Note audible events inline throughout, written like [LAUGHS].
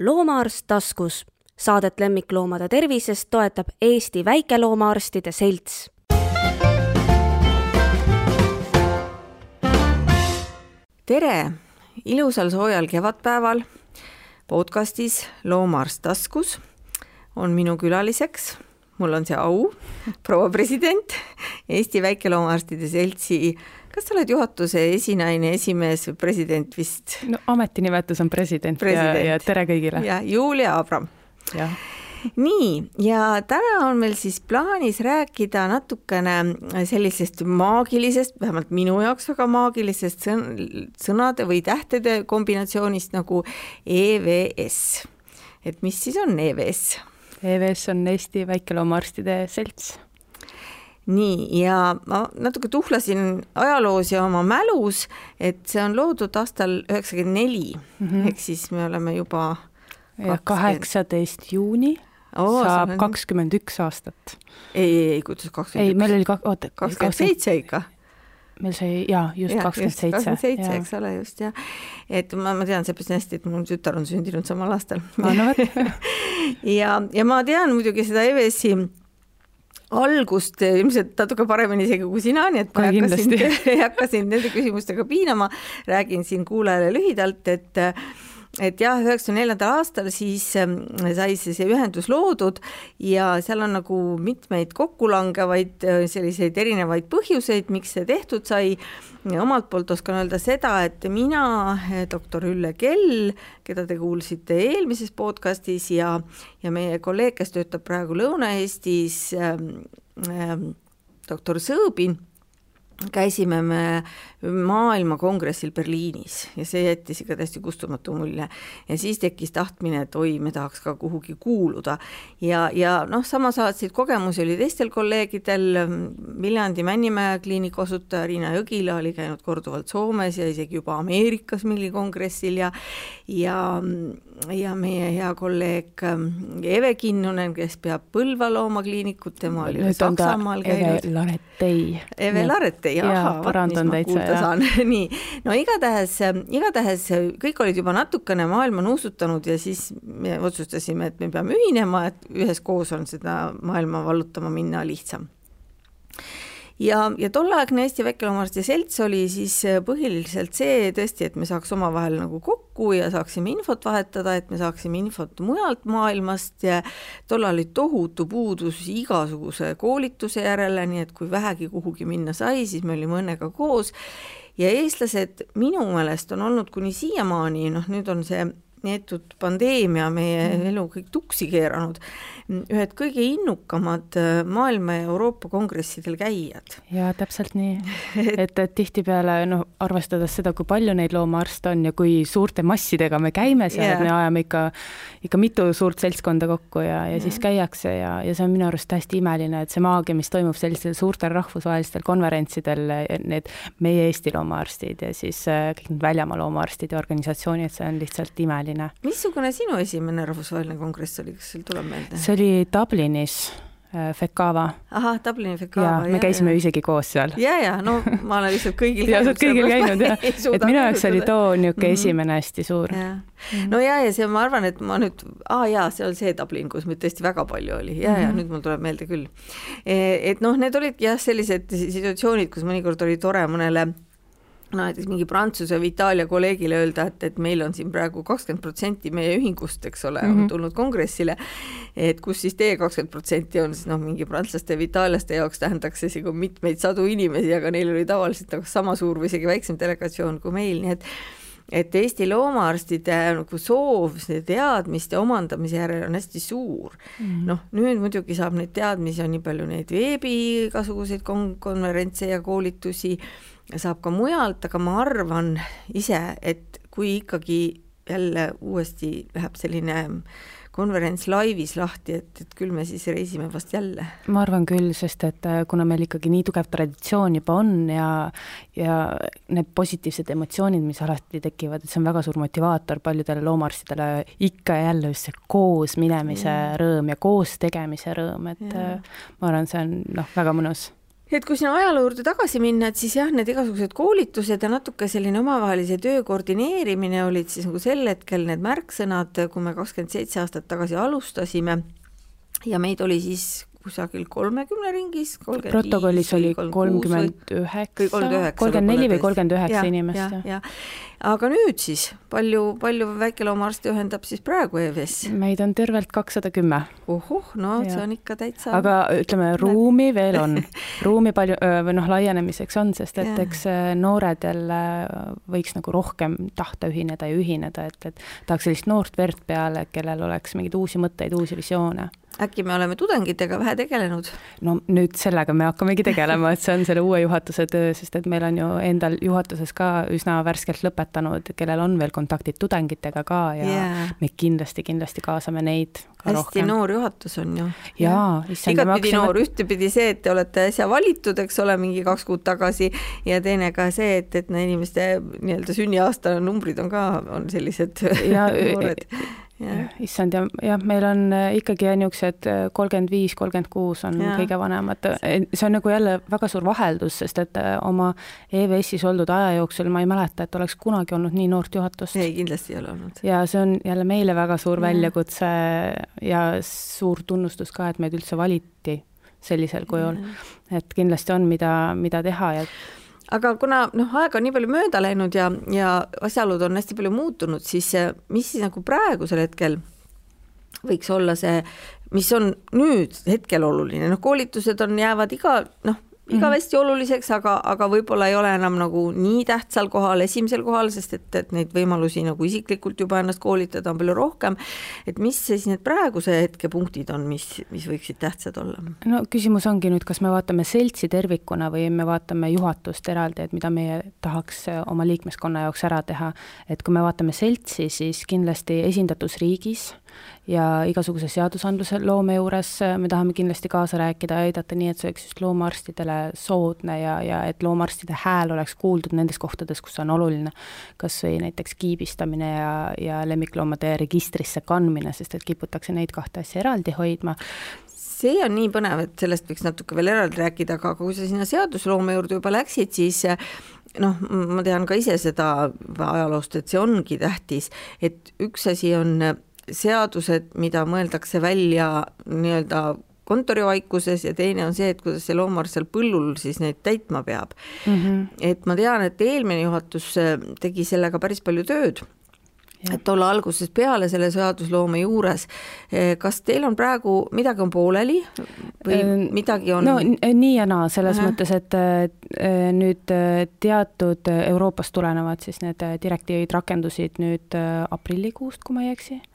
loomaarst taskus. Saadet lemmikloomade tervisest toetab Eesti Väikeloomaarstide Selts. tere, ilusal soojal kevadpäeval podcastis Loomaarst taskus on minu külaliseks, mul on see au, proua president, Eesti Väikeloomaarstide Seltsi kas sa oled juhatuse esinaine, esimees või president vist? no ametinimetus on president, president. Ja, ja tere kõigile. ja Julia Abram. nii, ja täna on meil siis plaanis rääkida natukene sellisest maagilisest, vähemalt minu jaoks väga maagilisest sõn sõnade või tähtede kombinatsioonist nagu EVS. et mis siis on EVS? EVS on Eesti Väikeloomaarstide Selts nii, ja ma natuke tuhlasin ajaloos ja oma mälus, et see on loodud aastal üheksakümmend neli, mhm. ehk siis me oleme juba kaheksateist juuni oh, saab kakskümmend üks aastat. ei, ei, ei, kuidas kakskümmend üks? ei, meil oli ka, oota. kakskümmend seitse ikka meil sai jaa, just kakskümmend seitse. kakskümmend seitse, eks ole, just jah. et ma, ma tean seepärast hästi, et mul tütar on sündinud samal aastal. no vot [LAUGHS] ja, ja ma tean muidugi seda EVS-i algust ilmselt natuke paremini isegi kui sina, nii et ma ei hakka sind, [LAUGHS] ei hakka sind nende küsimustega piinama, räägin siin kuulajale lühidalt, et et jah, üheksakümne neljandal aastal siis ähm, sai see, see ühendus loodud ja seal on nagu mitmeid kokkulangevaid äh, selliseid erinevaid põhjuseid, miks see tehtud sai. omalt poolt oskan öelda seda, et mina, äh, doktor Ülle Kell, keda te kuulsite eelmises podcastis ja, ja meie kolleeg, kes töötab praegu Lõuna-Eestis ähm,, ähm, doktor Sõõbin käisime me maailmakongressil Berliinis ja see jättis ikka täiesti kustumatu mulje. ja siis tekkis tahtmine, et oi, me tahaks ka kuhugi kuuluda. ja, ja noh, samasaadseid kogemusi oli teistel kolleegidel, Viljandi Männimäe kliiniku asutaja Riina Jõgila oli käinud korduvalt Soomes ja isegi juba Ameerikas mingil kongressil ja ja, ja meie hea kolleeg Eve Kinnunen, kes peab Põlva loomakliinikut, tema oli Saksamaal käinud. Eve Laretei. Eve Laretei õieti, ahah, parandan täitsa, [LAUGHS] nii, no igatahes, igatahes kõik olid juba natukene maailma nuusutanud ja siis me otsustasime, et me peame ühinema, et üheskoos on seda maailma vallutama minna lihtsam ja, ja tolleaegne Eesti Väikeloomaarstide Selts oli siis põhiliselt see tõesti, et me saaks omavahel nagu kokku ja saaksime infot vahetada, et me saaksime infot mujalt maailmast ja tollal oli tohutu puudus igasuguse koolituse järele, nii et kui vähegi kuhugi minna sai, siis me olime õnnega koos. Ja eestlased minu meelest on olnud kuni siiamaani, noh nüüd on see neetud pandeemia meie mm. elu kõik tuksi keeranud, ühed kõige innukamad äh, maailma ja Euroopa kongressidel käijad. jaa, täpselt nii. [LAUGHS] et, et tihtipeale noh, arvestades seda, kui palju neid loomaarste on ja kui suurte massidega me käime seal yeah., et me ajame ikka, ikka mitu suurt seltskonda kokku ja, ja siis käiakse ja, ja see on minu arust hästi imeline, et see maagia, mis toimub sellistel suurtel rahvusvahelistel konverentsidel, need meie Eesti loomaarstid ja siis äh, kõik need väljamaa loomaarstid ja organisatsioonid, see on lihtsalt imeline selline. missugune sinu esimene rahvusvaheline kongress oli, kas sul tuleb meelde? see oli Dublinis äh, Fekava. ahah, Dublini Fekava. me käisime ju isegi koos seal. ja, ja no ma olen lihtsalt kõigil [LAUGHS] ja sa oled kõigil käinud jah, [LAUGHS] et minu jaoks oli too niisugune mm -hmm. esimene hästi suur. no ja, ja see, ma arvan, et ma nüüd, aa jaa, see on see Dublin, kus meid tõesti väga palju oli ja mm, -hmm. ja nüüd mul tuleb meelde küll. E, et noh, need olidki jah, sellised situatsioonid, kus mõnikord oli tore mõnele no näiteks mingi Prantsuse või Itaalia kolleegile öelda, et, et meil on siin praegu kakskümmend protsenti meie ühingust, eks ole mm, -hmm. on mhm. tulnud kongressile, et kus siis teie kakskümmend protsenti on siis noh, mingi prantslaste või itaallaste jaoks tähendaks see isegi mitmeid sadu inimesi, aga neil oli tavaliselt nagu sama suur või isegi väiksem delegatsioon kui meil, nii et et Eesti loomaarstide nagu soov selle teadmiste omandamise järele on hästi suur mm -hmm.. noh, nüüd muidugi saab neid teadmisi, on nii palju neid veebi igasuguseid kon-, konverentse ja koolitusi saab ka mujalt, aga ma arvan ise, et kui ikkagi jälle uuesti läheb selline konverents laivis lahti, et, et küll me siis reisime vast jälle. ma arvan küll, sest et äh, kuna meil ikkagi nii tugev traditsioon juba on ja ja need positiivsed emotsioonid, mis alati tekivad, et see on väga suur motivaator paljudele loomaarstidele ikka ja jälle just see koos minemise mm. rõõm ja koos tegemise rõõm, et ja. Äh, ma arvan, see on noh, väga mõnus et kui sinna ajaloo juurde tagasi minna, et siis jah, need igasugused koolitused ja natuke selline omavahelise töö koordineerimine olid siis nagu sel hetkel need märksõnad, kui me kakskümmend seitse aastat tagasi alustasime. Ja meid oli siis kusagil kolmekümne ringis, protokollis oli kolmkümmend üheksa, kolmkümmend neli või kolmkümmend üheksa inimest, jah. aga nüüd siis, palju, palju väikeloomaarste ühendab siis praegu EVS? meid on tervelt kakssada kümme. ohoh, no ja. see on ikka täitsa aga ütleme, ruumi veel on, [LAUGHS] ruumi palju või noh, laienemiseks on, sest et ja. eks noored jälle võiks nagu rohkem tahta ühineda ja ühineda, et, et tahaks sellist noort verd peale, kellel oleks mingeid uusi mõtteid, uusi visioone äkki me oleme tudengitega vähe tegelenud? no nüüd sellega me hakkamegi tegelema, et see on selle uue juhatuse töö, sest et meil on ju endal juhatuses ka üsna värskelt lõpetanud, kellel on veel kontaktid tudengitega ka ja yeah. me kindlasti, kindlasti kaasame neid hästi rohkem. noor juhatus on ju. jaa, issand. igatpidi noor, ühtepidi see, et te olete äsja valitud, eks ole, mingi kaks kuud tagasi ja teine ka see, et, et inimeste nii-öelda sünniaasta numbrid on ka, on sellised ja, [LAUGHS] noored issand ja jah, meil on äh, ikkagi niisugused äh, kolmkümmend viis, kolmkümmend kuus on ja. kõige vanemad. see on nagu jälle väga suur vaheldus, sest et äh, oma EVS-is oldud aja jooksul ma ei mäleta, et oleks kunagi olnud nii noort juhatust. ei, kindlasti ei ole olnud. ja see on jälle meile väga suur ja. väljakutse ja suur tunnustus ka, et meid üldse valiti sellisel kujul. et kindlasti on, mida, mida teha ja aga kuna noh, aeg on nii palju mööda läinud ja, ja asjaolud on hästi palju muutunud, siis mis siis nagu praegusel hetkel võiks olla see, mis on nüüd hetkel oluline, noh, koolitused on, jäävad iga noh, igavesti -hmm. oluliseks, aga, aga võib-olla ei ole enam nagu nii tähtsal kohal, esimesel kohal, sest et, et neid võimalusi nagu isiklikult juba ennast koolitada on palju rohkem. et mis siis need praeguse hetke punktid on, mis, mis võiksid tähtsad olla? no küsimus ongi nüüd, kas me vaatame seltsi tervikuna või me vaatame juhatust eraldi, et mida meie tahaks oma liikmeskonna jaoks ära teha. et kui me vaatame seltsi, siis kindlasti esindatus riigis ja igasuguse seadusandluse loome juures me tahame kindlasti kaasa rääkida ja aidata nii, et see oleks just loomaarstidele soodne ja, ja et loomaarstide hääl oleks kuuldud nendes kohtades, kus see on oluline. kas või näiteks kiibistamine ja, ja lemmikloomade registrisse kandmine, sest et kiputakse neid kahte asja eraldi hoidma see on nii põnev, et sellest võiks natuke veel eraldi rääkida, aga kui sa sinna seadusloome juurde juba läksid, siis noh, ma tean ka ise seda ajaloost, et see ongi tähtis, et üks asi on seadused, mida mõeldakse välja nii-öelda kontorivaikuses ja teine on see, et kuidas see loomaarst seal põllul siis neid täitma peab mm. -hmm. et ma tean, et eelmine juhatus äh, tegi sellega päris palju tööd Ja. et olla algusest peale selle seadusloome juures. Äh, kas teil on praegu, midagi on pooleli või äh, midagi on? no nii ja naa, selles uh -huh. mõttes, et nüüd teatud Euroopast tulenevad siis need direktiivid rakendusid nüüd aprillikuust, kui ma ei eksi Äh,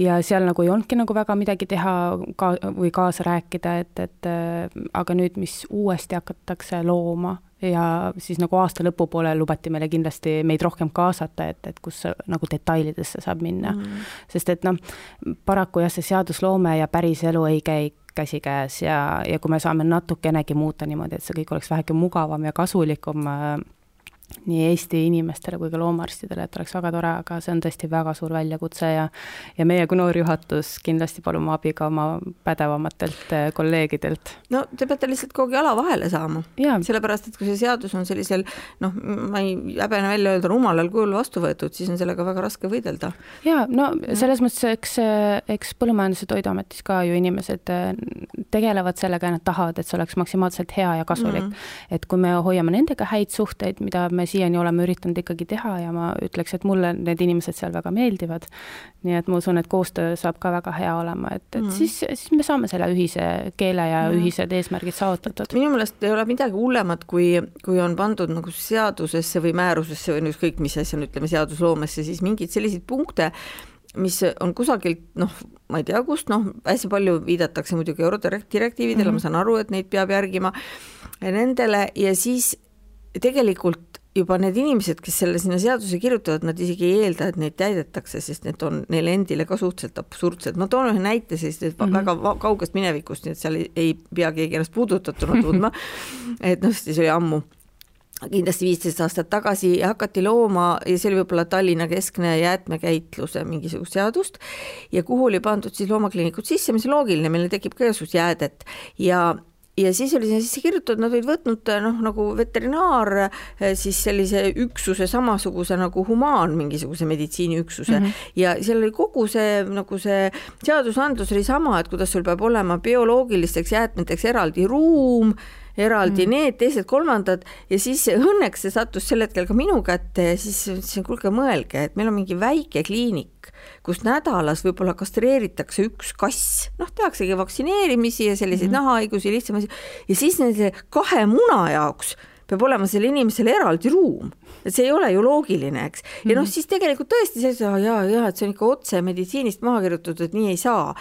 ja seal nagu ei olnudki nagu väga midagi teha ka või kaasa rääkida, et, et äh, aga nüüd, mis uuesti hakatakse looma ja siis nagu aasta lõpupoole lubati meile kindlasti meid rohkem kaasata, et, et kus nagu detailidesse saab minna. Mm.. sest et noh, paraku jah, see seadusloome ja päris elu ei käi käsikäes ja, ja kui me saame natukenegi muuta niimoodi, et see kõik oleks väheke mugavam ja kasulikum äh, nii Eesti inimestele kui ka loomaarstidele, et oleks väga tore, aga see on tõesti väga suur väljakutse ja ja meie kui noor juhatus kindlasti palume abi ka oma pädevamatelt eh, kolleegidelt. no te peate lihtsalt kogu jala vahele saama. sellepärast, et kui see seadus on sellisel noh, ma ei häbene välja öelda, rumalal kujul vastu võetud, siis on sellega väga raske võidelda. ja no selles mõttes, eks, eks Põllumajandus- ja Toiduametis ka ju inimesed eh, tegelevad sellega ja nad tahavad, et see oleks maksimaalselt hea ja kasulik mm. -hmm. et kui me hoiame nendega häid suhteid, mida me me siiani oleme üritanud ikkagi teha ja ma ütleks, et mulle need inimesed seal väga meeldivad. nii et ma usun, et koostöö saab ka väga hea olema, et, et mm. siis, siis me saame selle ühise keele ja mm. ühised eesmärgid saavutatud. minu meelest ei ole midagi hullemat, kui, kui on pandud nagu seadusesse või määrusesse või ükskõik mis asja, ütleme seadusloomesse, siis mingeid selliseid punkte, mis on kusagilt noh, ma ei tea kust, noh, hästi palju viidatakse muidugi eurodirektiividele mm, -hmm. ma saan aru, et neid peab järgima, nendele ja siis tegelikult juba need inimesed, kes selle sinna seaduse kirjutavad, nad isegi ei eelda, et neid täidetakse, sest need on neile endile ka suhteliselt absurdsed. ma toon ühe näite sellisest mm -hmm. väga kaugest minevikust, nii et seal ei, ei pea keegi ennast puudutatuna tundma. [LAUGHS] et noh, siis oli ammu kindlasti viisteist aastat tagasi hakati looma ja see oli võib-olla Tallinna keskne jäätmekäitluse mingisugust seadust ja kuhu oli pandud siis loomakliinikud sisse, mis loogiline, meile tekib ka igasugust jäädet ja ja siis oli sinna sisse kirjutatud, nad olid võtnud noh, nagu veterinaar siis sellise üksuse samasuguse nagu humaan mingisuguse meditsiiniüksuse mm -hmm. ja seal oli kogu see nagu see seadusandlus oli sama, et kuidas sul peab olema bioloogilisteks jäätmeteks eraldi ruum eraldi mm. need, teised-kolmandad ja siis õnneks see sattus sel hetkel ka minu kätte ja siis ütlesin, kuulge, mõelge, et meil on mingi väike kliinik, kus nädalas võib-olla kastreeritakse üks kass, noh, tehaksegi vaktsineerimisi ja selliseid mm. nahahaigusi lihtsam asi ja siis nende kahe muna jaoks peab olema sellel inimesel eraldi ruum, et see ei ole ju loogiline, eks. ja noh, mhm. siis tegelikult tõesti see, ja, ja et see on ikka otse meditsiinist maha kirjutatud, et nii ei saa.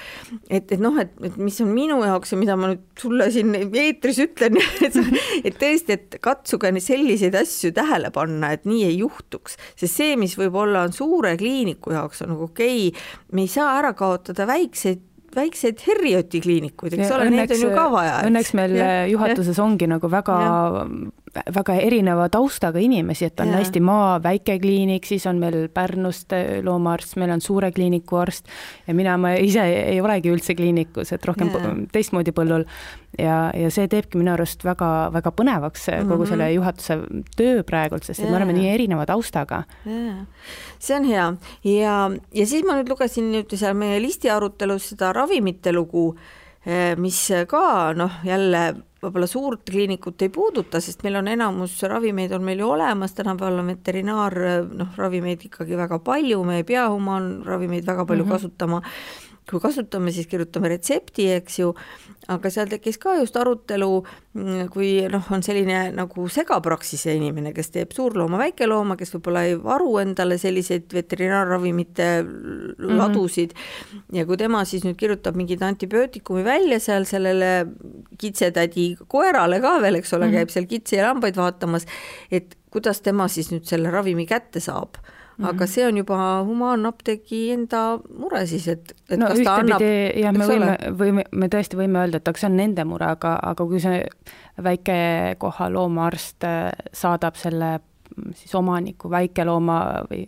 et, et noh, et, et mis on minu jaoks ja mida ma nüüd sulle siin eetris ütlen [LAUGHS] et, et tõesti, et katsuge selliseid asju tähele panna, et nii ei juhtuks, sest see, mis võib-olla on suure kliiniku jaoks on nagu okei okay,, me ei saa ära kaotada väikseid väikseid Herrioti kliinikuid, eks ja ole, neid on ju ka vaja. õnneks meil ja, juhatuses ja. ongi nagu väga väga erineva taustaga inimesi, et on ja. hästi maa väikekliinik, siis on meil Pärnust äh, loomaarst, meil on suure kliiniku arst ja mina, ma ise ei olegi üldse kliinikus, et rohkem ja. teistmoodi põllul. ja, ja see teebki minu arust väga-väga põnevaks mm -hmm. kogu selle mhm. juhatuse töö praegult, sest et me oleme nii erineva taustaga. see on hea ja, ja siis ma nüüd lugesin nüüd seal meie listi arutelus seda ravimite lugu mis ka noh, jälle võib-olla suurt kliinikut ei puuduta, sest meil on enamus ravimeid on meil ju olemas, tänapäeval on veterinaar noh, ravimeid ikkagi väga palju, me ei pea humaanravimeid väga palju mm -hmm. kasutama kui kasutame, siis kirjutame retsepti, eks ju, aga seal tekkis ka just arutelu, kui noh, on selline nagu segapraksise inimene, kes teeb suurlooma, väikelooma, kes võib-olla ei varu endale selliseid veterinaarravimite mhm. ladusid mm -hmm. ja kui tema siis nüüd kirjutab mingit antibiootikumi välja seal sellele kitsetädi koerale ka veel, eks ole mm, -hmm. käib seal kitsi ja lambaid vaatamas, et kuidas tema siis nüüd selle ravimi kätte saab Mm -hmm. aga see on juba humaanapteegi enda mure siis, et, et no ühtepidi jah, me võime, võime, me tõesti võime öelda, et aga see on nende mure, aga, aga kui see väikekoha loomaarst äh, saadab selle siis omaniku väikelooma või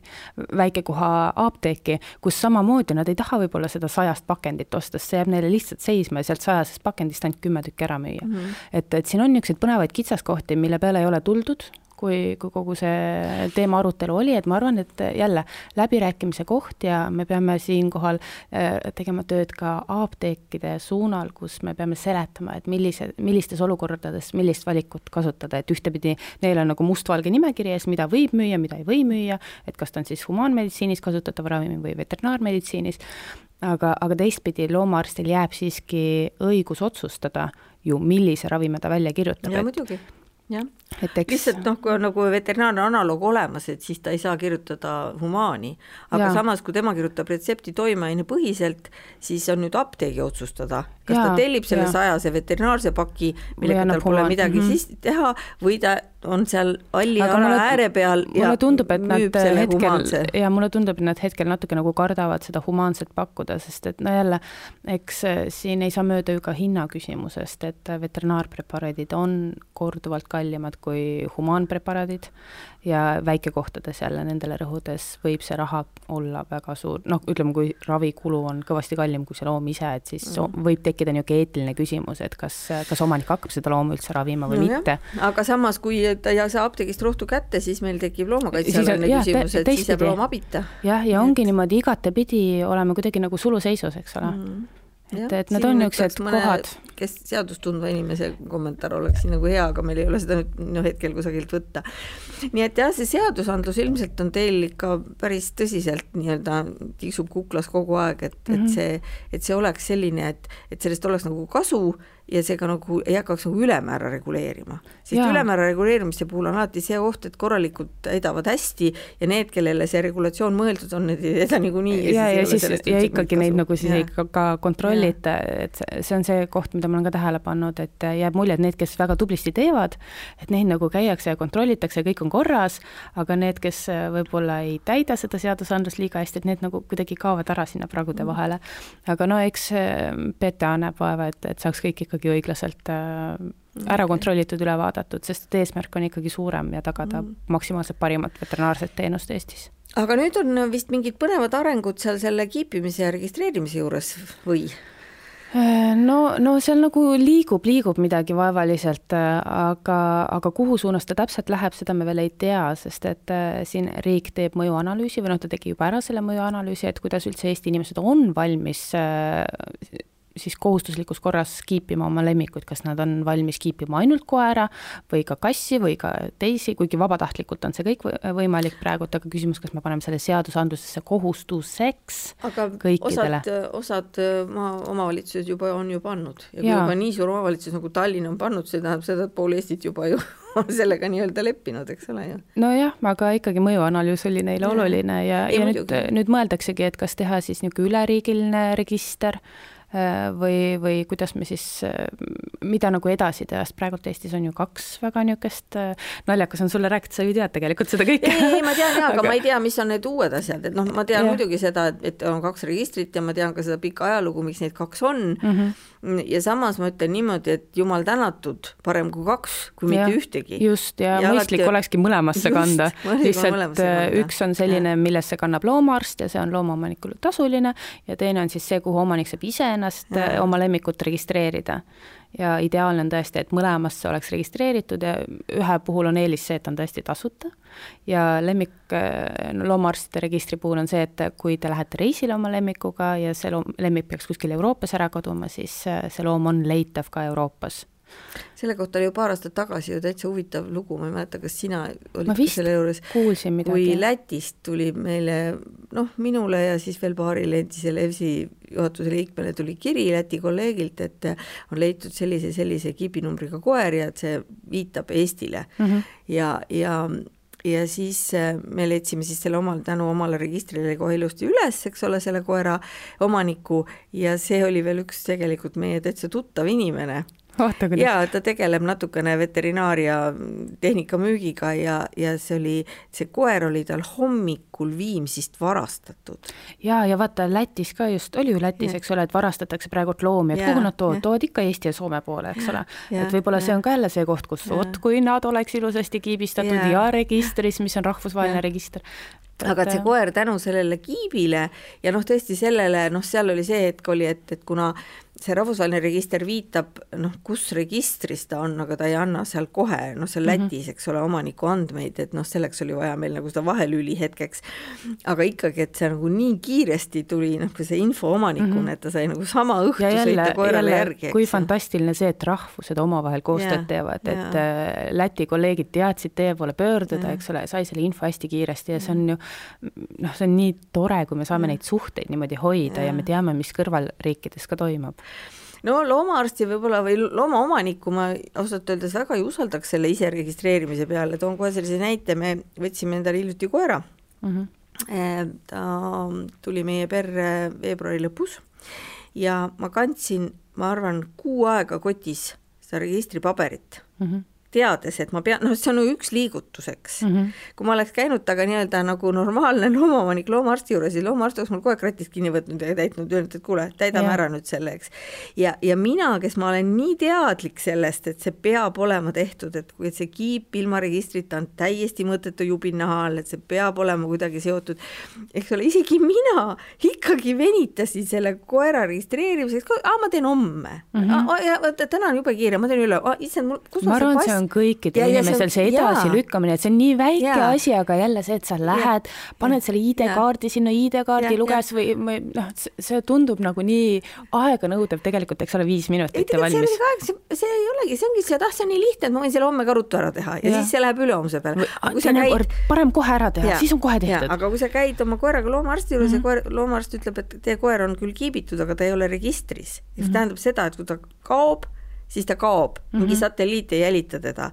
väikekoha apteeki, kus samamoodi nad ei taha võib-olla seda sajast pakendit osta, sest see jääb neile lihtsalt seisma ja sealt sajasest pakendist ainult kümme tükki ära müüa mm. -hmm. et, et siin on niisuguseid põnevaid kitsaskohti, mille peale ei ole tuldud, kui, kui kogu see teema arutelu oli, et ma arvan, et jälle läbirääkimise koht ja me peame siinkohal äh, tegema tööd ka apteekide suunal, kus me peame seletama, et millise, millistes olukordades millist valikut kasutada, et ühtepidi neil on nagu mustvalge nimekiri ees, mida võib müüa, mida ei või müüa, et kas ta on siis humaanmeditsiinis kasutatav ravim või veterinaarmeditsiinis, aga, aga teistpidi loomaarstil jääb siiski õigus otsustada ju, millise ravimi ta välja kirjutab. ja muidugi jah, lihtsalt noh, kui on nagu veterinaarne analoog olemas, et siis ta ei saa kirjutada humaani, aga ja. samas, kui tema kirjutab retsepti toimeaine põhiselt, siis on nüüd apteegi otsustada, kas ja, ta tellib selle sajase veterinaarse paki, millega tal pole midagi mm -hmm. siis teha või ta on seal halli ala mulle, ääre peal ja tundub, et nad hetkel humaanse. ja mulle tundub, et nad hetkel natuke nagu kardavad seda humaanset pakkuda, sest et no jälle, eks äh, siin ei saa mööda ju ka hinna küsimusest, et veterinaarpreparaadid on korduvalt kallimad kui humaanpreparaadid ja väikekohtades jälle nendele rõhudes võib see raha olla väga suur, noh, ütleme, kui ravikulu on kõvasti kallim kui see loom ise, et siis mm. võib tekkida niisugune eetiline küsimus, et kas, kas omanik hakkab seda looma üldse ravima või no, mitte. aga samas, kui ta ei saa apteegist rohtu kätte, siis meil tekib loomakaitsealane küsimus, et siis jääb loom abita. jah, ja ongi niimoodi igatepidi oleme kuidagi nagu suluseisus, eks ole mm et, et need on niisugused kohad. kes seadust tundva inimese kommentaar oleks siin nagu hea, aga meil ei ole seda nüüd noh, hetkel kusagilt võtta. nii et jah, see seadusandlus ilmselt on teil ikka päris tõsiselt nii-öelda tiksub kuklas kogu aeg, et mm, -hmm. et mhm. see, et see oleks selline, et, et sellest oleks nagu kasu ja see ka nagu ei hakkaks nagu ülemäära reguleerima. sest ja. ülemäära reguleerimise puhul on alati see oht, et korralikud täidavad hästi ja need, kellele see regulatsioon mõeldud on, need ei täida niikuinii. ja, ja, ja siis ja ikkagi neid nagu siis ja. ikka ka kontrollita, et see on see koht, mida ma olen ka tähele pannud, et jääb mulje, et need, kes väga tublisti teevad, et neid nagu käiakse ja kontrollitakse, kõik on korras, aga need, kes võib-olla ei täida seda seadusandlust liiga hästi, et need nagu kuidagi kaovad ära sinna pragude mm. vahele. aga no eks PTA näeb vaeva, et, et saaks kõik ikkagi ikkagi õiglaselt äh, ära kontrollitud, üle vaadatud, sest et eesmärk on ikkagi suurem ja tagada mm. maksimaalselt parimat veterinaarset teenust Eestis. aga nüüd on vist mingid põnevad arengud seal selle kiipimise ja registreerimise juures või? Äh, no, no seal nagu liigub, liigub midagi vaevaliselt, äh, aga, aga kuhu suunas ta täpselt läheb, seda me veel ei tea, sest et äh, siin riik teeb mõjuanalüüsi või noh, ta tegi juba ära selle mõjuanalüüsi, et kuidas üldse Eesti inimesed on valmis siis kohustuslikus korras kiipima oma lemmikuid, kas nad on valmis kiipima ainult koera või ka kassi või ka teisi, kuigi vabatahtlikult on see kõik võimalik praegu, aga küsimus, kas me paneme selle seadusandlusesse kohustuseks aga kõikidele. osad, osad maa omavalitsused juba on ju pannud ja kui ja. juba nii suur omavalitsus nagu Tallinn on pannud, see tähendab seda, et pool Eestit juba ju [LAUGHS] on sellega nii-öelda leppinud, eks ole ju. nojah, aga ikkagi mõjuanalüüs oli neile ja. oluline ja, ja, ja nüüd, nüüd mõeldaksegi, et kas teha siis niisugune üleriigiline register Äh, või, või kuidas me siis, äh, mida nagu edasi teha, sest praegult Eestis on ju kaks väga niisugust, äh, naljakas on sulle rääkida, sa ju tead tegelikult seda kõike. ei, ei, ma tean jaa, aga, aga ma ei tea, mis on need uued asjad, et noh, ma tean ja. muidugi seda, et, et on kaks registrit ja ma tean ka seda pikka ajalugu, miks neid kaks on mm. -hmm ja samas ma ütlen niimoodi, et jumal tänatud, parem kui kaks, kui ja, mitte ühtegi. just, ja, ja mõistlik alati... olekski mõlemasse kanda. lihtsalt äh, üks on selline, millesse kannab loomaarst ja see on loomaomanikule tasuline ja teine on siis see, kuhu omanik saab ise ennast. Äh, oma lemmikut registreerida ja ideaalne on tõesti, et mõlemasse oleks registreeritud ja ühe puhul on eelis see, et on tõesti tasuta. Ja lemmik no, loomaarstide registri puhul on see, et kui te lähete reisile oma lemmikuga ja see loom, lemmik peaks kuskil Euroopas ära kaduma, siis see loom on leitav ka Euroopas selle kohta oli ju paar aastat tagasi ju täitsa huvitav lugu, ma ei mäleta, kas sina olid selle juures, kui Lätist tuli meile noh, minule ja siis veel paarile endisele EVSi juhatuse liikmele tuli kiri Läti kolleegilt, et on leitud sellise, sellise kiibinumbriga koer ja et see viitab Eestile mm. -hmm. ja, ja ja siis äh, me leidsime siis selle omal, tänu omale registrile kohe ilusti üles, eks ole, selle koera omaniku ja see oli veel üks tegelikult meie täitsa tuttav inimene. Jaa, ta tegeleb natukene veterinaaria tehnika müügiga ja, ja see oli, see koer oli tal hommikul Viimsist varastatud. jaa, ja vaata Lätis ka just, oli ju Lätis, eks ole, et varastatakse praegult loomi, et ja, kuhu nad toovad, toovad ikka Eesti ja Soome poole, eks ole. et võib-olla see on ka jälle see koht, kus vot, kui nad oleks ilusasti kiibistatud ja, ja registris, mis on rahvusvaheline ja. register, aga et see koer tänu sellele kiibile ja noh, tõesti sellele, noh, seal oli see hetk oli, et, et kuna see rahvusvaheline register viitab noh, kus registris ta on, aga ta ei anna seal kohe, noh, seal mhm. Lätis, eks ole, omaniku andmeid, et noh, selleks oli vaja meil nagu seda vahelüli hetkeks. aga ikkagi, et see nagu nii kiiresti tuli noh, see info omanikuna mm, -hmm. et ta sai nagu sama õhtu jälle, sõita koerale jälle, järgi. kui fantastiline see, et rahvused omavahel koostööd teevad, et ja. Äh, Läti kolleegid teadsid teie poole pöörduda, eks ole, sai selle info hästi kiiresti ja see on ju noh, see on nii tore, kui me saame ja. neid suhteid niimoodi hoida ja. ja me teame, mis kõrvalriikides ka toimub no loomaarsti võib-olla või loomaomanikku ma ausalt öeldes väga ei usaldaks selle ise registreerimise peale, toon kohe sellise näite, me võtsime endale hiljuti koera mm. -hmm. ta tuli meie perre veebruari lõpus ja ma kandsin, ma arvan, kuu aega kotis seda registripaberit mm. -hmm teades, et ma pean, noh, see on ju üks liigutuseks mm. -hmm. kui ma oleks käinud temaga nii-öelda nagu normaalne [LAUGHS] loomaomanik loomaarsti juures, siis loomaarst oleks mul kohe kratist kinni võtnud ja täitnud, öelnud, et kuule, täidame ja. ära nüüd selle, eks. ja, ja mina, kes ma olen nii teadlik sellest, et see peab olema tehtud, et kui see kiip ilma registrita on täiesti mõttetu jubinaha all, et see peab olema kuidagi seotud, eks ole, isegi mina ikkagi venitasin selle koera registreerimiseks, aa, ma teen homme mm. -hmm. ja täna on jube kiire, ma teen üle, issand, mul, kus ma see pass on kõikidel inimestel see edasilükkamine, et see on nii väike ja. asi, aga jälle see, et sa lähed, paned selle ID-kaardi sinna ID-kaardi luges või, või noh, see tundub nagu nii aeganõudev tegelikult, eks ole, viis minutit ja valmis. See, see ei olegi, see ongi see, et ah, see on nii lihtne, et ma võin selle homme ka ruttu ära teha ja, ja. siis see läheb ülehomse peale. Käid... parem kohe ära teha, siis on kohe tehtud. aga kui sa käid oma koeraga loomaarsti juures mm -hmm. ja koer, loomaarst ütleb, et teie koer on küll kiibitud, aga ta ei ole registris, mm -hmm. tähendab seda, et kui ta kaob, siis ta kaob mm, -hmm. mingi satelliit ei jälita teda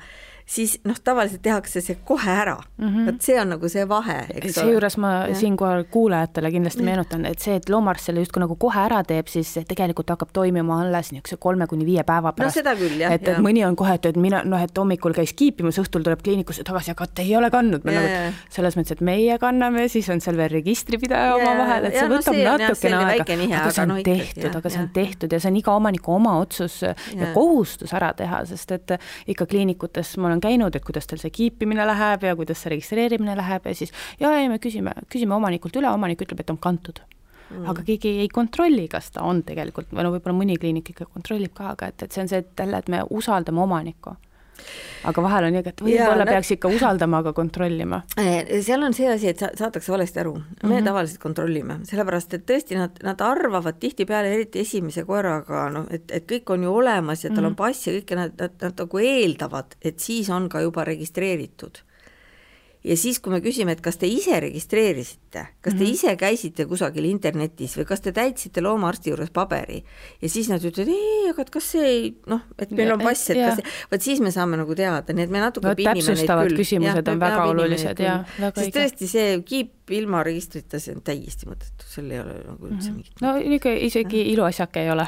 siis noh, tavaliselt tehakse see kohe ära mm. -hmm. vot see on nagu see vahe, eks ole. seejuures ma siinkohal kuulajatele kindlasti meenutan, et see, et loomaarst selle justkui nagu kohe ära teeb, siis tegelikult hakkab toimima alles niisuguse kolme kuni viie päeva pärast. no seda küll, jah. et, et mõni on kohe, et, et mina noh, et hommikul käis kiipimas, õhtul tuleb kliinikusse tagasi, aga te ei ole kandnud. Nagu, selles mõttes, et meie kanname, siis on seal veel registripidaja omavahel, et see ja, võtab no, natukene aega, aga see on no, tehtud, aga see on tehtud ja see on iga omaniku oma otsus ja, ja kohustus ära teha, sest et ikka kliinikutes ma olen olen käinud, et kuidas teil see kiipimine läheb ja kuidas see registreerimine läheb ja siis ja, ja me küsime, küsime omanikult üle, omanik ütleb, et on kantud mm., aga keegi ei kontrolli, kas ta on tegelikult või no võib-olla mõni kliinik ikka kontrollib ka, aga et, et see on see, et jälle, et me usaldame omanikku aga vahel on nii, et võib-olla no, peaks ikka usaldama, aga kontrollima. Eh, seal on see asi, et sa, saadakse valesti aru, me mm -hmm. tavaliselt kontrollime, sellepärast et tõesti nad, nad arvavad tihtipeale, eriti esimese koeraga, noh, et, et kõik on ju olemas ja tal mm -hmm. on mhm. pass ja kõike nad, nad, nad nagu eeldavad, et siis on ka juba registreeritud ja siis, kui me küsime, et kas te ise registreerisite, kas te mm -hmm. ise käisite kusagil internetis või kas te täitsite loomaarsti juures paberi ja siis nad ütlevad, ei, aga et kas see ei noh, et meil on pass, et kas, vot siis me saame nagu teada, nii et me natuke no, küll. küsimused ja, on väga olulised ja sest tõesti see kiip ilma registrita, see on täiesti mõttetu, seal ei ole nagu üldse mm -hmm. mingit no ikka isegi iluasjake ei ole.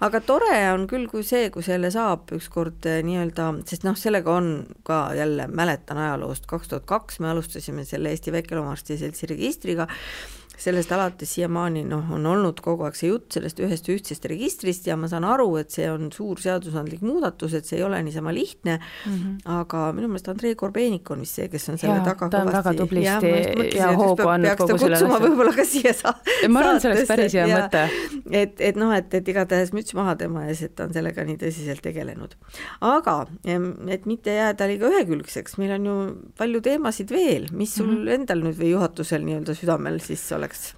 aga tore on küll, kui see, kui selle saab ükskord eh, nii-öelda, sest noh, sellega on ka jälle, mäletan ajaloost, kaks tuhat kaks me alustasime selle Eesti Väikeloomaarstide Seltsi registriga sellest alates siiamaani noh, on olnud kogu aeg see jutt sellest ühest ühtsest registrist ja ma saan aru, et see on suur seadusandlik muudatus, et see ei ole niisama lihtne mm, -hmm. aga minu meelest Andrei Korbenik on vist see, kes on selle ja, taga ta on väga tublisti ja, ja hoogu andnud kogu sellele asjale. võib-olla ka siia sa-. ma arvan, et see oleks päris hea mõte. et, et noh, et, et igatahes müts maha tema ees, et ta on sellega nii tõsiselt tegelenud. aga et mitte jääda liiga ühekülgseks, meil on ju palju teemasid veel, mis sul mm -hmm. endal nüüd või juhatusel nii-öelda südamel siis oleks? Oleks?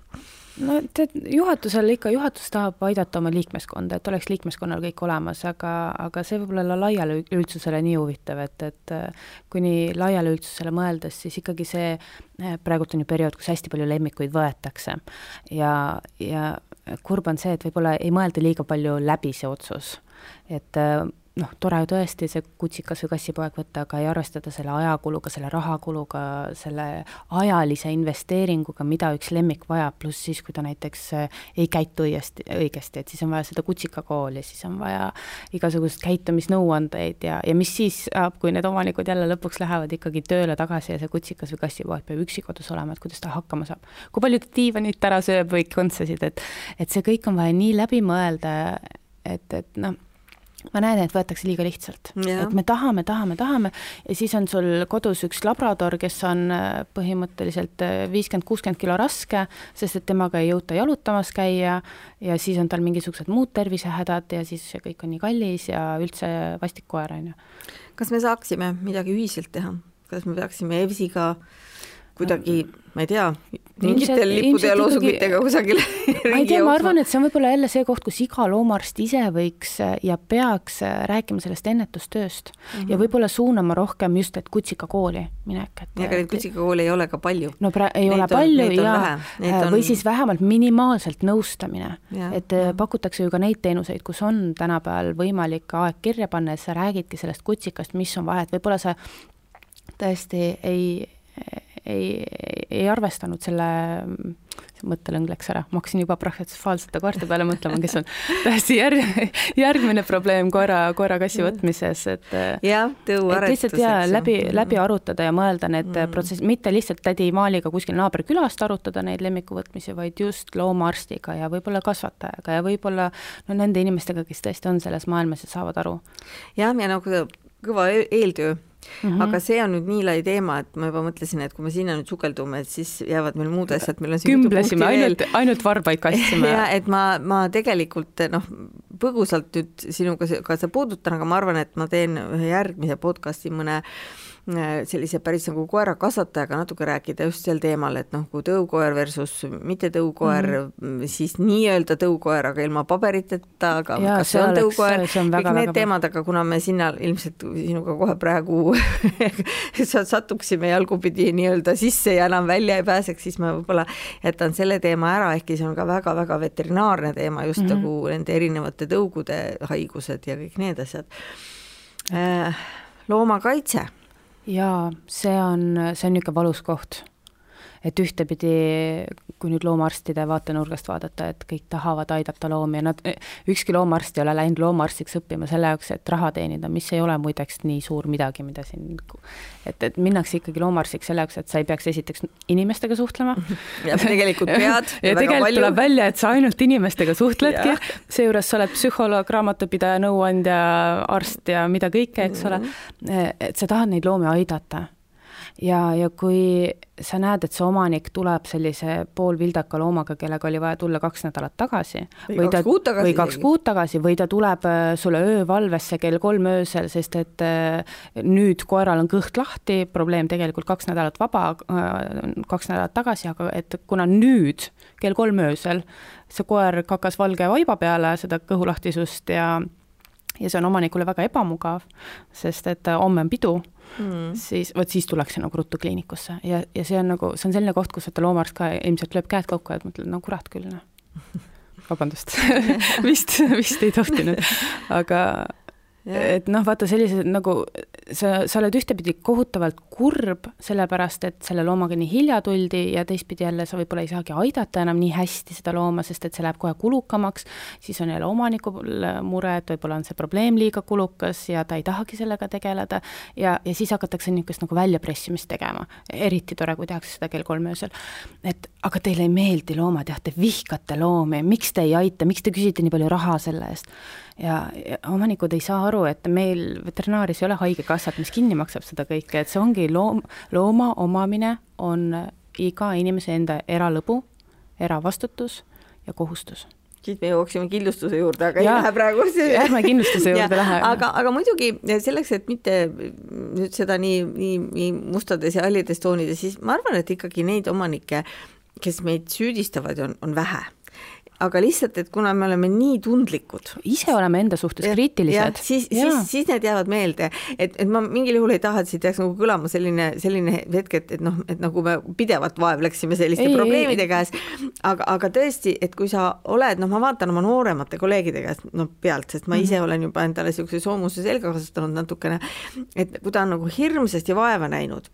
no tead, juhatusel ikka, juhatus tahab aidata oma liikmeskonda, et oleks liikmeskonnal kõik olemas, aga, aga see võib olla laiale üldsusele nii huvitav, et, et kui nii laiale üldsusele mõeldes, siis ikkagi see, praegult on ju periood, kus hästi palju lemmikuid võetakse ja, ja kurb on see, et võib-olla ei mõelda liiga palju läbi see otsus, et noh, tore tõesti see kutsikas või kassipoeg võtta, aga ei arvestada selle ajakuluga, selle rahakuluga, selle ajalise investeeringuga, mida üks lemmik vajab, pluss siis, kui ta näiteks eh, ei käitu õiesti, õigesti, et siis on vaja seda kutsikakooli, siis on vaja igasuguseid käitumisnõuandeid ja, ja mis siis saab, kui need omanikud jälle lõpuks lähevad ikkagi tööle tagasi ja see kutsikas või kassipoeg peab üksi kodus olema, et kuidas ta hakkama saab. kui palju diivanit ära sööb või kontsasid, et, et see kõik on vaja nii läbi mõelda, et, et noh ma näen, et võetakse liiga lihtsalt, et me tahame, tahame, tahame ja siis on sul kodus üks labrador, kes on äh, põhimõtteliselt äh, viiskümmend, kuuskümmend kilo raske, sest et temaga ei jõuta jalutamas käia ja siis on tal mingisugused muud tervisehädad ja siis see kõik on nii kallis ja üldse vastik koer, on ju. kas me saaksime midagi ühiselt teha, kas me peaksime EVS-iga kuidagi, ma ei tea, mingitel lippude ja loosungitega kusagil [LAUGHS] ma ei tea, ma arvan, et see on võib-olla jälle see koht, kus iga loomaarst ise võiks äh, ja peaks äh, rääkima sellest ennetustööst mm -hmm. ja võib-olla suunama rohkem just, et kutsikakooli minek, et ja ega neid kutsikakoole ei ole ka palju. no pra-, ei neid ole on, palju ja äh, on... või siis vähemalt minimaalselt nõustamine, et ja. pakutakse ju ka neid teenuseid, kus on tänapäeval võimalik aeg kirja panna ja sa räägidki sellest kutsikast, mis on vahet, võib-olla sa tõesti ei ei, ei arvestanud selle, see mõttelõng läks ära, ma hakkasin juba protsessuaalsete koerte peale mõtlema, kes on [LAUGHS] täiesti järg, järgmine probleem koera, koera-kassi mm. võtmises, et jah, tõuaretus. lihtsalt jaa, läbi, mm. läbi arutada ja mõelda need mm. protsessid, mitte lihtsalt tädi Maaliga kuskil naaberkülast arutada neid lemmiku võtmisi, vaid just loomaarstiga ja võib-olla kasvatajaga ja võib-olla no nende inimestega, kes tõesti on selles maailmas ja saavad aru. jah, ja nagu kõva e-, eeltöö Mm -hmm. aga see on nüüd nii lai teema, et ma juba mõtlesin, et kui me sinna nüüd sukeldume, et siis jäävad meil muud asjad, meil on kümblesime, ainult, ainult varbaid kastsime. [LAUGHS] ja et ma, ma tegelikult noh, põgusalt nüüd sinuga ka seda puudutan, aga ma arvan, et ma teen ühe järgmise podcast'i mõne äh, sellise päris nagu koerakasvatajaga natuke rääkida just sel teemal, et noh, kui tõukoer versus mitte tõukoer mm, -hmm. siis nii-öelda tõukoer, aga ilma paberiteta, aga ja, kas see on oleks, tõukoer, kõik need teemad, aga kuna me sinna ilmselt sinuga kohe praegu [LAUGHS] satuksime jalgupidi nii-öelda sisse ja enam välja ei pääseks, siis ma võib-olla jätan selle teema ära, ehkki see on ka väga-väga veterinaarne teema just mm -hmm. nagu nende erinevate tõugude haigused ja kõik need asjad äh,. loomakaitse jaa, see on, see on niisugune valus koht et ühtepidi, kui nüüd loomaarstide vaatenurgast vaadata, et kõik tahavad aidata loomi ja nad, ükski loomaarst ei ole läinud loomaarstiks õppima selle jaoks, et raha teenida, mis ei ole muideks nii suur midagi, mida siin et, et minnakse ikkagi loomaarstiks selle jaoks, et sa ei peaks esiteks inimestega suhtlema. [LAUGHS] ja tegelikult [LAUGHS] pead ja tegelikult palju. tuleb välja, et sa ainult inimestega suhtledki, seejuures sa oled psühholoog, raamatupidaja, nõuandja, arst ja mida kõike, eks mm -hmm. ole. et sa tahad neid loomi aidata ja, ja kui sa näed, et see omanik tuleb sellise poolvildaka loomaga, kellega oli vaja tulla kaks nädalat tagasi või, või kaks kuud tagasi või kaks kuud tagasi või ta tuleb äh, sulle öövalvesse kell kolm öösel, sest et äh, nüüd koeral on kõht lahti, probleem tegelikult kaks nädalat vaba, äh, kaks nädalat tagasi, aga et kuna nüüd kell kolm öösel see koer kakas valge vaiba peale seda kõhulahtisust ja ja see on omanikule väga ebamugav, sest et homme on pidu mm., siis vot siis tullakse nagu ruttu kliinikusse ja, ja see on nagu, see on selline koht, kus vaata loomaarst ka ilmselt lööb käed kokku ja mõtled, no kurat küll, noh. [LAUGHS] vabandust [LAUGHS] vist, vist ei tohtinud, [LAUGHS] aga et noh, vaata sellised nagu sa, sa oled ühtepidi kohutavalt kurb, sellepärast et selle loomaga nii hilja tuldi ja teistpidi jälle sa võib-olla ei saagi aidata enam nii hästi seda looma, sest et see läheb kohe kulukamaks, siis on jälle omanikul mure, et võib-olla on see probleem liiga kulukas ja ta ei tahagi sellega tegeleda ja, ja siis hakatakse niisugust nagu väljapressimist tegema. eriti tore, kui tehakse seda kell kolm öösel. et aga teile ei meeldi loomad, jah, te vihkate loomi, miks te ei aita, miks te küsite nii palju raha selle eest? ja, ja omanikud ei saa aru, et meil veterinaaris ei ole haigekassat, mis kinni maksab seda kõike, et see ongi loom, looma omamine on iga inimese enda eralõbu, eravastutus ja kohustus siis me jõuaksime kindlustuse juurde, aga ja, ei lähe praegu. ärme kindlustuse juurde lähe. aga, aga muidugi selleks, et mitte nüüd seda nii, nii, nii mustades ja hallides toonides, siis ma arvan, et ikkagi neid omanikke, kes meid süüdistavad, on, on vähe aga lihtsalt, et kuna me oleme nii tundlikud. ise oleme enda suhtes ja, kriitilised. siis, siis, siis need jäävad meelde, et, et ma mingil juhul ei taha, et siit jääks nagu kõlama selline, selline hetk, et, et noh, et nagu me pidevalt vaevleksime selliste ei, probleemide ei, käes. aga, aga tõesti, et kui sa oled, noh, ma vaatan oma nooremate kolleegide käest noh, pealt, sest ma ise mm -hmm. olen juba endale niisuguse soomuse selga kasvatanud natukene, et kui ta on nagu hirmsasti vaeva näinud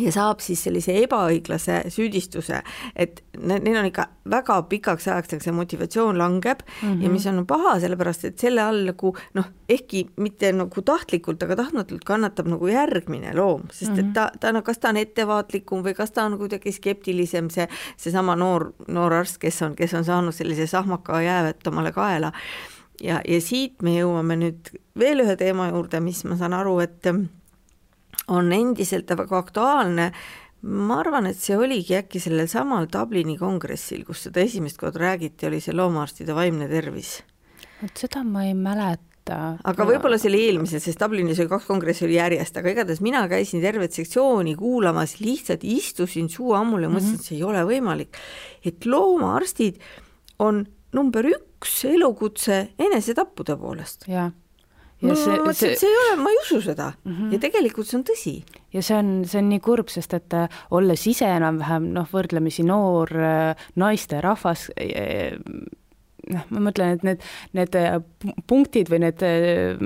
ja saab siis sellise ebaõiglase süüdistuse, et neil on ikka väga pikaks ajaks see motivatsioon langeb mm -hmm. ja mis on paha, sellepärast et selle all nagu noh, ehkki mitte nagu tahtlikult, aga tahtmatult kannatab nagu järgmine loom, sest mm -hmm. et mhm. ta, ta no kas ta on ettevaatlikum või kas ta on kuidagi skeptilisem, see, seesama noor, noor arst, kes on, kes on saanud sellise sahmaka jäävet omale kaela. ja, ja siit me jõuame nüüd veel ühe teema juurde, mis ma saan aru, et on endiselt väga aktuaalne. ma arvan, et see oligi äkki sellel samal Dublini kongressil, kus seda esimest korda räägiti, oli see loomaarstide vaimne tervis. vot seda ma ei mäleta aga võib-olla see oli eelmisel, sest Dublinis oli kaks kongressi oli järjest, aga igatahes mina käisin tervet sektsiooni kuulamas, lihtsalt istusin suu ammul ja mõtlesin mm, -hmm. et see ei ole võimalik. et loomaarstid on number üks elukutse enesetappude poolest. jah ja no, see, see, see ei ole, ma ei usu seda mm -hmm. ja tegelikult see on tõsi. ja see on, see on nii kurb, sest et äh, olles ise enam-vähem noh, võrdlemisi noor äh, naisterahvas noh, ma mõtlen, et need, need äh, punktid või need, äh,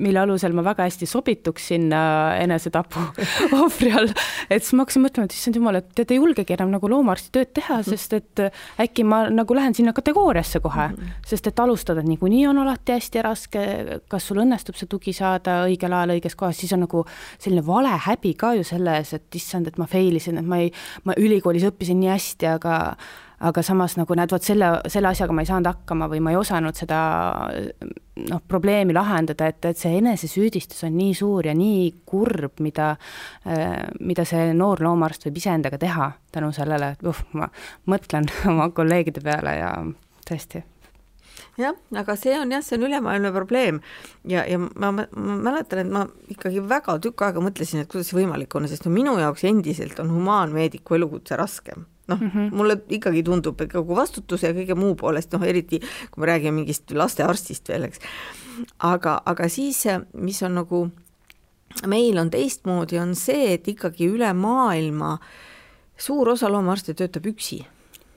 mille alusel ma väga hästi sobituks sinna enesetapu [LAUGHS] ohvri all, et siis ma hakkasin mõtlema, et issand jumal, et tead ei julgegi enam nagu loomaarsti tööd teha, mhm. sest et äh, äkki ma nagu lähen sinna kategooriasse kohe, mhm. sest et alustada niikuinii on alati hästi raske, kas sul õnnestub see tugi saada õigel ajal õiges kohas, siis on nagu selline vale häbi ka ju selle ees, et issand, et ma fail isin, et ma ei, ma ülikoolis õppisin nii hästi, aga aga samas nagu näed, vot selle, selle asjaga ma ei saanud hakkama või ma ei osanud seda noh, probleemi lahendada, et, et see enesesüüdistus on nii suur ja nii kurb, mida, mida see noor loomaarst võib iseendaga teha tänu sellele, et uh, ma mõtlen [LAUGHS] oma kolleegide peale ja tõesti. Jah, aga see on jah, see on ülemaailmne probleem. Ja, ja ma, ma, ma mäletan, et ma ikkagi väga tükk aega mõtlesin, et kuidas see võimalik on, sest no minu jaoks endiselt on humaanmeediku elukutse raskem noh mm -hmm., mulle ikkagi tundub, et kogu vastutuse ja kõige muu poolest, noh eriti kui me räägime mingist lastearstist veel, eks. aga, aga siis, mis on nagu meil on teistmoodi, on see, et ikkagi üle maailma suur osa loomaarste töötab üksi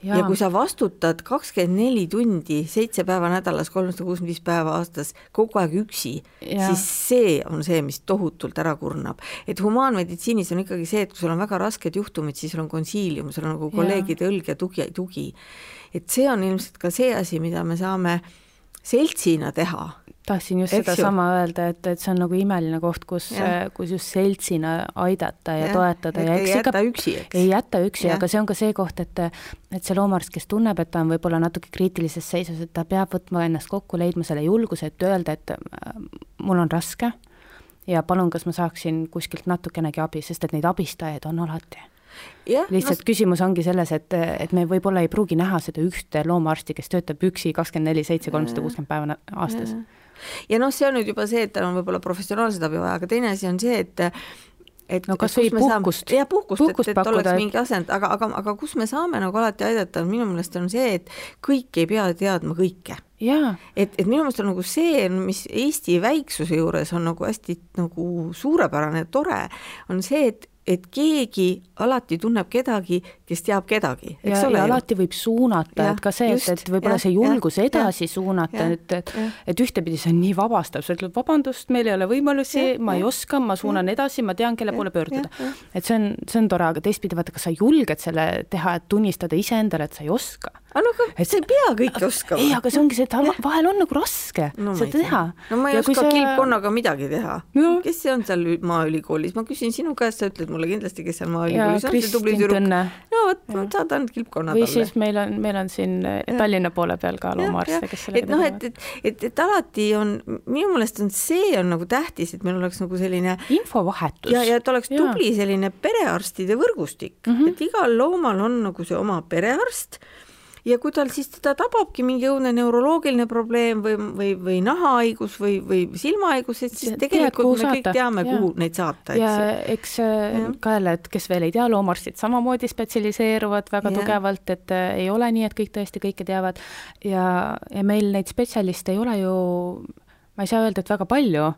ja. kui sa vastutad kakskümmend neli tundi, seitse päeva nädalas, kolmsada kuuskümmend viis päeva aastas kogu aeg üksi, siis see on see, mis tohutult ära kurnab. et humaanmeditsiinis on ikkagi see, et kui sul on väga rasked juhtumid, siis sul on konsiilium, sul on nagu kolleegide õlg ja tugi, tugi. et see on ilmselt ka see asi, mida me saame seltsina teha tahtsin just sedasama öelda, et, et see on nagu imeline koht, kus, kus just seltsina aidata ja, ja toetada ja eks ei jäta üksi, eks. ei jäta üksi, aga see on ka see koht, et et see loomaarst, kes tunneb, et ta on võib-olla natuke kriitilises seisus, et ta peab võtma ennast kokku, leidma selle julguse, et öelda, et äh, mul on raske ja palun, kas ma saaksin kuskilt natukenegi abi, sest et neid abistajaid on alati. Lihtsalt no... küsimus ongi selles, et, et me võib-olla ei pruugi näha seda ühte loomaarsti, kes töötab üksi kakskümmend neli, seitse, kolmsada kuuskümmend päeva aastas. ja noh, see on nüüd juba see, et tal on võib-olla professionaalset abi vaja, aga teine asi on see, et et no kas või puhkust. jah, puhkust, puhkust, et, et oleks mingi asend, aga, aga, aga kus me saame nagu alati aidata, minu meelest on see, et kõik ei pea teadma kõike. et, et minu meelest on nagu see, mis Eesti väiksuse juures on nagu hästi nagu suurepärane ja tore, on see, et et keegi alati tunneb kedagi, kes teab kedagi, eks ja, ole. alati võib suunata, et ka see, et, et võib-olla see julgus ja, edasi ja, suunata, et, et, et ühtepidi see on nii vabastav, sa ütled vabandust, meil ei ole võimalusi, ma ei oska, ma suunan edasi, ma tean, kelle poole pöörduda. et see on, see on tore, aga teistpidi vaata, kas sa julged selle teha, et tunnistada iseendale, et sa ei oska? Aga no aga sa ei pea kõike oskama. ei, aga see ongi see, et vahel on nagu raske no, seda teha. no ma ei ja oska sa... kilpkonnaga midagi teha. No.. kes see on seal Maaülikoolis, ma küsin sinu käest, sa ütled mulle kindlasti, kes seal Maaülikoolis on, see tubli tüdruk. No vot, ma saadan kilpkonna talle. või siis meil on, meil on siin ja. Tallinna poole peal ka loomaarste, kes sellega et noh, et, et, et, et alati on, minu meelest on see on nagu tähtis, et meil oleks nagu selline infovahetus. ja, ja et oleks tubli ja. selline perearstide võrgustik mm, -hmm. et igal loomal on nagu see oma perearst ja kui tal siis teda tababki mingi õudne neuroloogiline probleem või, või, või nahahaigus või, või silmahaigus, et siis tegelikult Tead, me kõik teame, kuhu neid saata, eks. ja eks äh, ka jälle, et kes veel ei tea, loomaarstid samamoodi spetsialiseeruvad väga ja. tugevalt, et äh, ei ole nii, et kõik tõesti kõike teavad ja, ja meil neid spetsialiste ei ole ju, ma ei saa öelda, et väga palju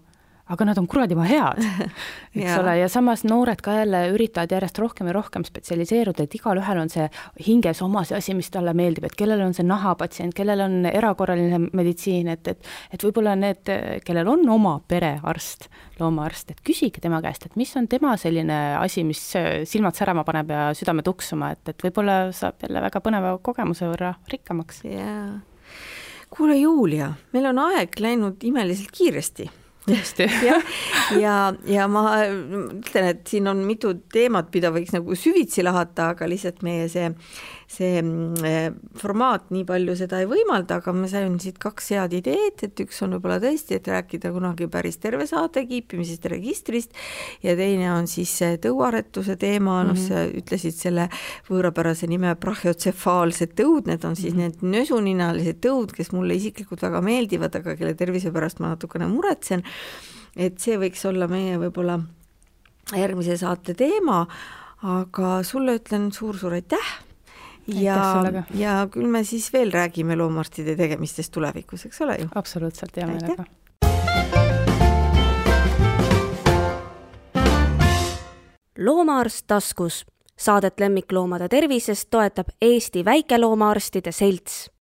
aga nad on kuradi head, [LAUGHS] eks ja. ole, ja samas noored ka jälle üritavad järjest rohkem ja rohkem spetsialiseeruda, et igalühel on see hinges oma see asi, mis talle meeldib, et kellel on see nahapatsient, kellel on erakorraline meditsiin, et, et et võib-olla need, kellel on oma perearst, loomaarst, et küsige tema käest, et mis on tema selline asi, mis silmad särama paneb ja südame tuksuma, et, et võib-olla saab jälle väga põneva kogemuse võrra rikkamaks. jaa. kuule, Julia, meil on aeg läinud imeliselt kiiresti tõesti. [LAUGHS] Jah, ja, ja ma ütlen, et siin on mitu teemat, mida võiks nagu süvitsi lahata, aga lihtsalt meie see see mm, formaat nii palju seda ei võimalda, aga ma sain siit kaks head ideed, et üks on võib-olla tõesti, et rääkida kunagi päris terve saate kiipimisest registrist ja teine on siis tõuaretuse teema, noh, mhm. sa ütlesid selle võõrapärase nime brahhiotsefaalsed tõud, need on siis mm -hmm. need nösuninalised tõud, kes mulle isiklikult väga meeldivad, aga kelle tervise pärast ma natukene muretsen, et see võiks olla meie võib-olla järgmise saate teema, aga sulle ütlen suur-suur aitäh ja, ja küll me siis veel räägime loomaarstide tegemistest tulevikus, eks ole ju? absoluutselt, hea meelega. loomaarst taskus. Saadet lemmikloomade tervisest toetab Eesti Väikeloomaarstide Selts